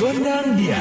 Gondang dia.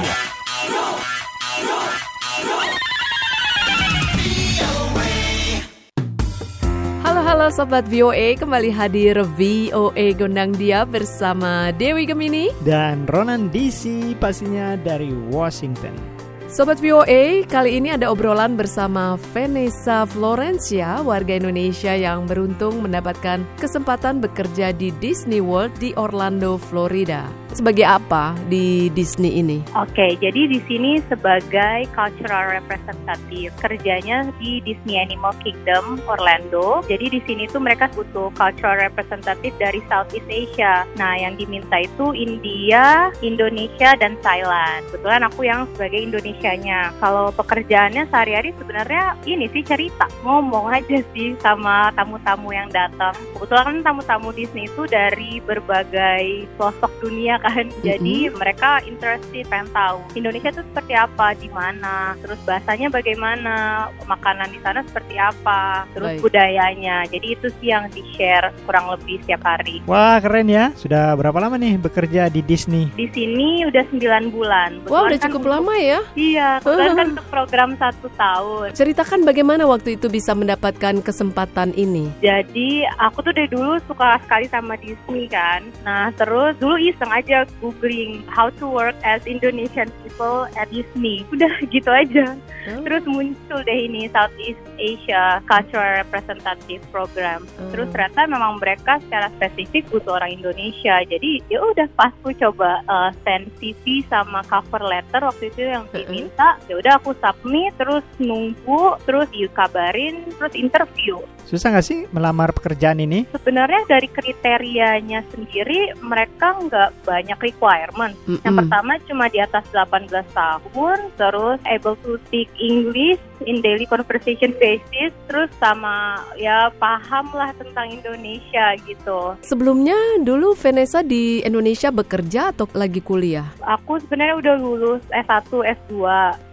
Halo halo sobat VOA, kembali hadir VOA Gondang Dia bersama Dewi Gemini. dan Ronan DC pastinya dari Washington. Sobat VOA, kali ini ada obrolan bersama Vanessa Florencia, warga Indonesia yang beruntung mendapatkan kesempatan bekerja di Disney World di Orlando, Florida. Sebagai apa di Disney ini? Oke, jadi di sini sebagai cultural representative kerjanya di Disney Animal Kingdom Orlando. Jadi di sini tuh mereka butuh cultural representative dari Southeast Asia. Nah, yang diminta itu India, Indonesia, dan Thailand. Kebetulan aku yang sebagai Indonesianya. Kalau pekerjaannya sehari-hari sebenarnya ini sih cerita, ngomong aja sih sama tamu-tamu yang datang. Kebetulan kan tamu-tamu Disney itu dari berbagai pelosok dunia kan. Jadi mereka interested pengen tahu Indonesia itu seperti apa, di mana, terus bahasanya bagaimana, makanan di sana seperti apa, terus Baik. budayanya. Jadi itu sih yang di-share kurang lebih setiap hari. Wah keren ya, sudah berapa lama nih bekerja di Disney? Di sini udah 9 bulan. Wah, udah kan cukup untuk- lama ya. Iya, kebetulan kan untuk program satu tahun. Ceritakan bagaimana waktu itu bisa mendapatkan kesempatan ini. Jadi aku tuh dari dulu suka sekali sama Disney kan. Nah terus dulu iseng aja googling how to work as Indonesian people at Disney. Udah gitu aja. Oh. Terus muncul deh ini Southeast Asia Cultural Representative Program. Oh. Terus ternyata memang mereka secara spesifik butuh orang Indonesia. Jadi ya udah pas aku coba uh, send CV sama cover letter waktu itu yang diminta. Ya udah aku submit terus nunggu terus dikabarin terus interview. Susah nggak sih melamar pekerjaan ini? Sebenarnya dari kriterianya sendiri mereka nggak banyak requirement. Yang Mm-mm. pertama cuma di atas 18 tahun, terus able to speak English in daily conversation basis, terus sama ya paham lah tentang Indonesia gitu. Sebelumnya dulu Vanessa di Indonesia bekerja atau lagi kuliah? Aku sebenarnya udah lulus S1, S2.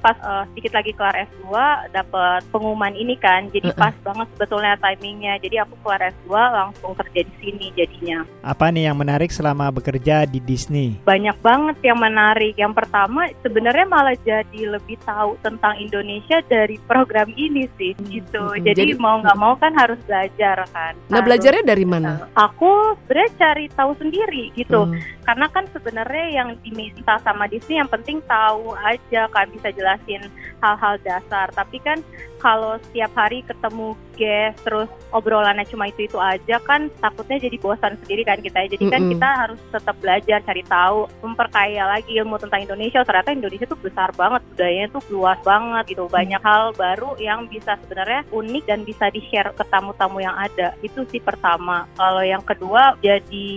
Pas eh, sedikit lagi kelar S2 dapat pengumuman ini kan. Jadi Uh-uh. pas banget sebetulnya timingnya. Jadi aku kelar S2 langsung kerja di sini jadinya. Apa nih yang menarik selama bekerja di Disney? banyak banget yang menarik. Yang pertama sebenarnya malah jadi lebih tahu tentang Indonesia dari program ini sih gitu. mm, Jadi, jadi- mau nggak mau kan harus belajar kan. Nah, Harus- belajarnya dari mana? Aku sebenarnya cari tahu sendiri gitu. Hmm. Karena kan sebenarnya yang diminta sama Disney yang penting tahu aja kan bisa jelasin hal-hal dasar. Tapi kan kalau setiap hari ketemu guest terus obrolannya cuma itu itu aja kan takutnya jadi bosan sendiri kan kita. Jadi kan Mm-mm. kita harus tetap belajar cari tahu, memperkaya lagi ilmu tentang Indonesia. Ternyata Indonesia tuh besar banget, budayanya tuh luas banget gitu. Banyak hal baru yang bisa sebenarnya unik dan bisa di-share ke tamu-tamu yang ada. Itu sih pertama. Kalau yang kedua jadi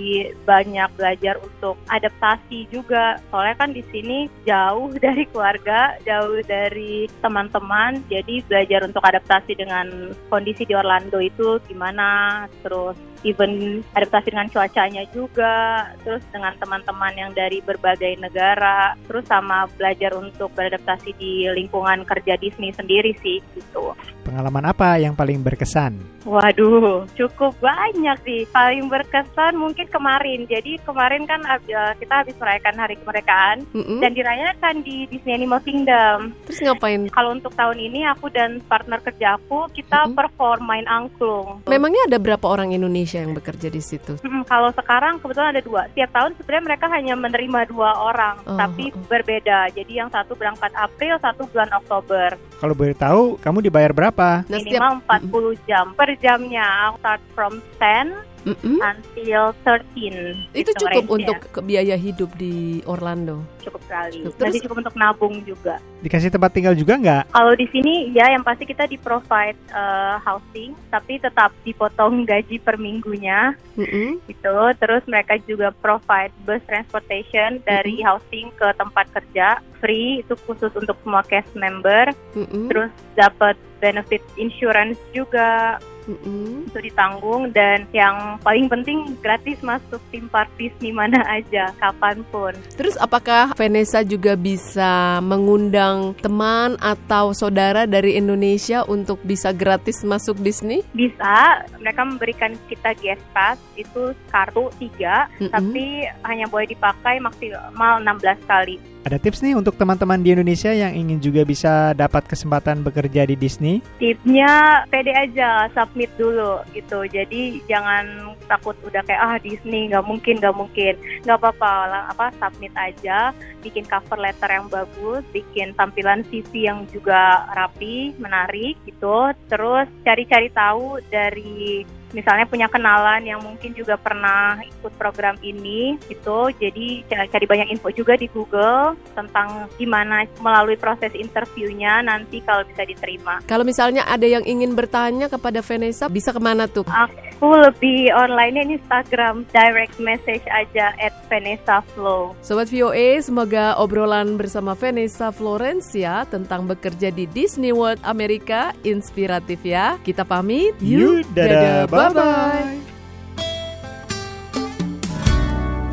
banyak belajar untuk adaptasi juga. Soalnya kan di sini jauh dari keluarga, jauh dari teman-teman. Jadi belajar untuk adaptasi dengan kondisi di Orlando itu gimana. Terus even adaptasi dengan cuacanya juga, terus dengan teman-teman yang dari berbagai negara, terus sama belajar untuk beradaptasi di lingkungan kerja Disney sendiri sih gitu. Pengalaman apa yang paling berkesan? Waduh, cukup banyak sih. Paling berkesan mungkin kemarin. Jadi kemarin kan eh, kita habis merayakan hari kemerdekaan Mm-mm. dan dirayakan di Disney Animal Kingdom. Terus ngapain? Kalau untuk tahun ini aku dan partner kerja aku kita Mm-mm. perform main angklung. Memangnya ada berapa orang Indonesia yang bekerja di situ? Mm, kalau sekarang kebetulan ada dua. Setiap tahun sebenarnya mereka hanya menerima dua orang, Oh, tapi oh. berbeda. Jadi yang satu berangkat April, satu bulan Oktober. Kalau boleh tahu, kamu dibayar berapa? Minimal 40 jam per jamnya. Start from 10 Mm-mm. until 13. itu Gitu cukup untuk ke- biaya hidup di Orlando. cukup sekali. Terus- Nanti cukup untuk nabung juga. Dikasih tempat tinggal juga nggak? Kalau di sini ya yang pasti kita di provide eh, housing, tapi tetap dipotong gaji per minggunya Mm-mm. gitu. Terus mereka juga provide bus transportation dari housing ke tempat kerja free itu khusus untuk semua cast member. Mm-mm. Terus dapat benefit insurance juga Mm-mm. itu ditanggung dan yang paling penting gratis masuk tim park Disney mana aja kapan pun. Terus apakah Vanessa juga bisa mengundang teman atau saudara dari Indonesia untuk bisa gratis masuk Disney? Bisa mereka memberikan kita guest pass itu kartu tiga Mm-mm. tapi hanya boleh dipakai maksimal 16 kali. Ada tips nih untuk teman-teman di Indonesia yang ingin juga bisa dapat kesempatan bekerja di Disney. Tipsnya pede aja, submit dulu gitu. Jadi jangan takut udah kayak ah Disney nggak mungkin nggak mungkin nggak apa-apa apa submit aja, bikin cover letter yang bagus, bikin tampilan CV yang juga rapi, menarik gitu. Terus cari-cari tahu dari misalnya punya kenalan yang mungkin juga pernah ikut program ini gitu jadi cari cari banyak info juga di Google tentang gimana melalui proses interviewnya nanti kalau bisa diterima Kalau misalnya ada yang ingin bertanya kepada Vanessa, bisa ke mana tuh? aku lebih online ini Instagram direct message aja at Vanessa Flow Sobat VOA, semoga obrolan bersama Vanessa Florencia tentang bekerja di Disney World Amerika inspiratif ya. Kita pamit. You, dadah, bye-bye.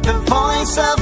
The voice of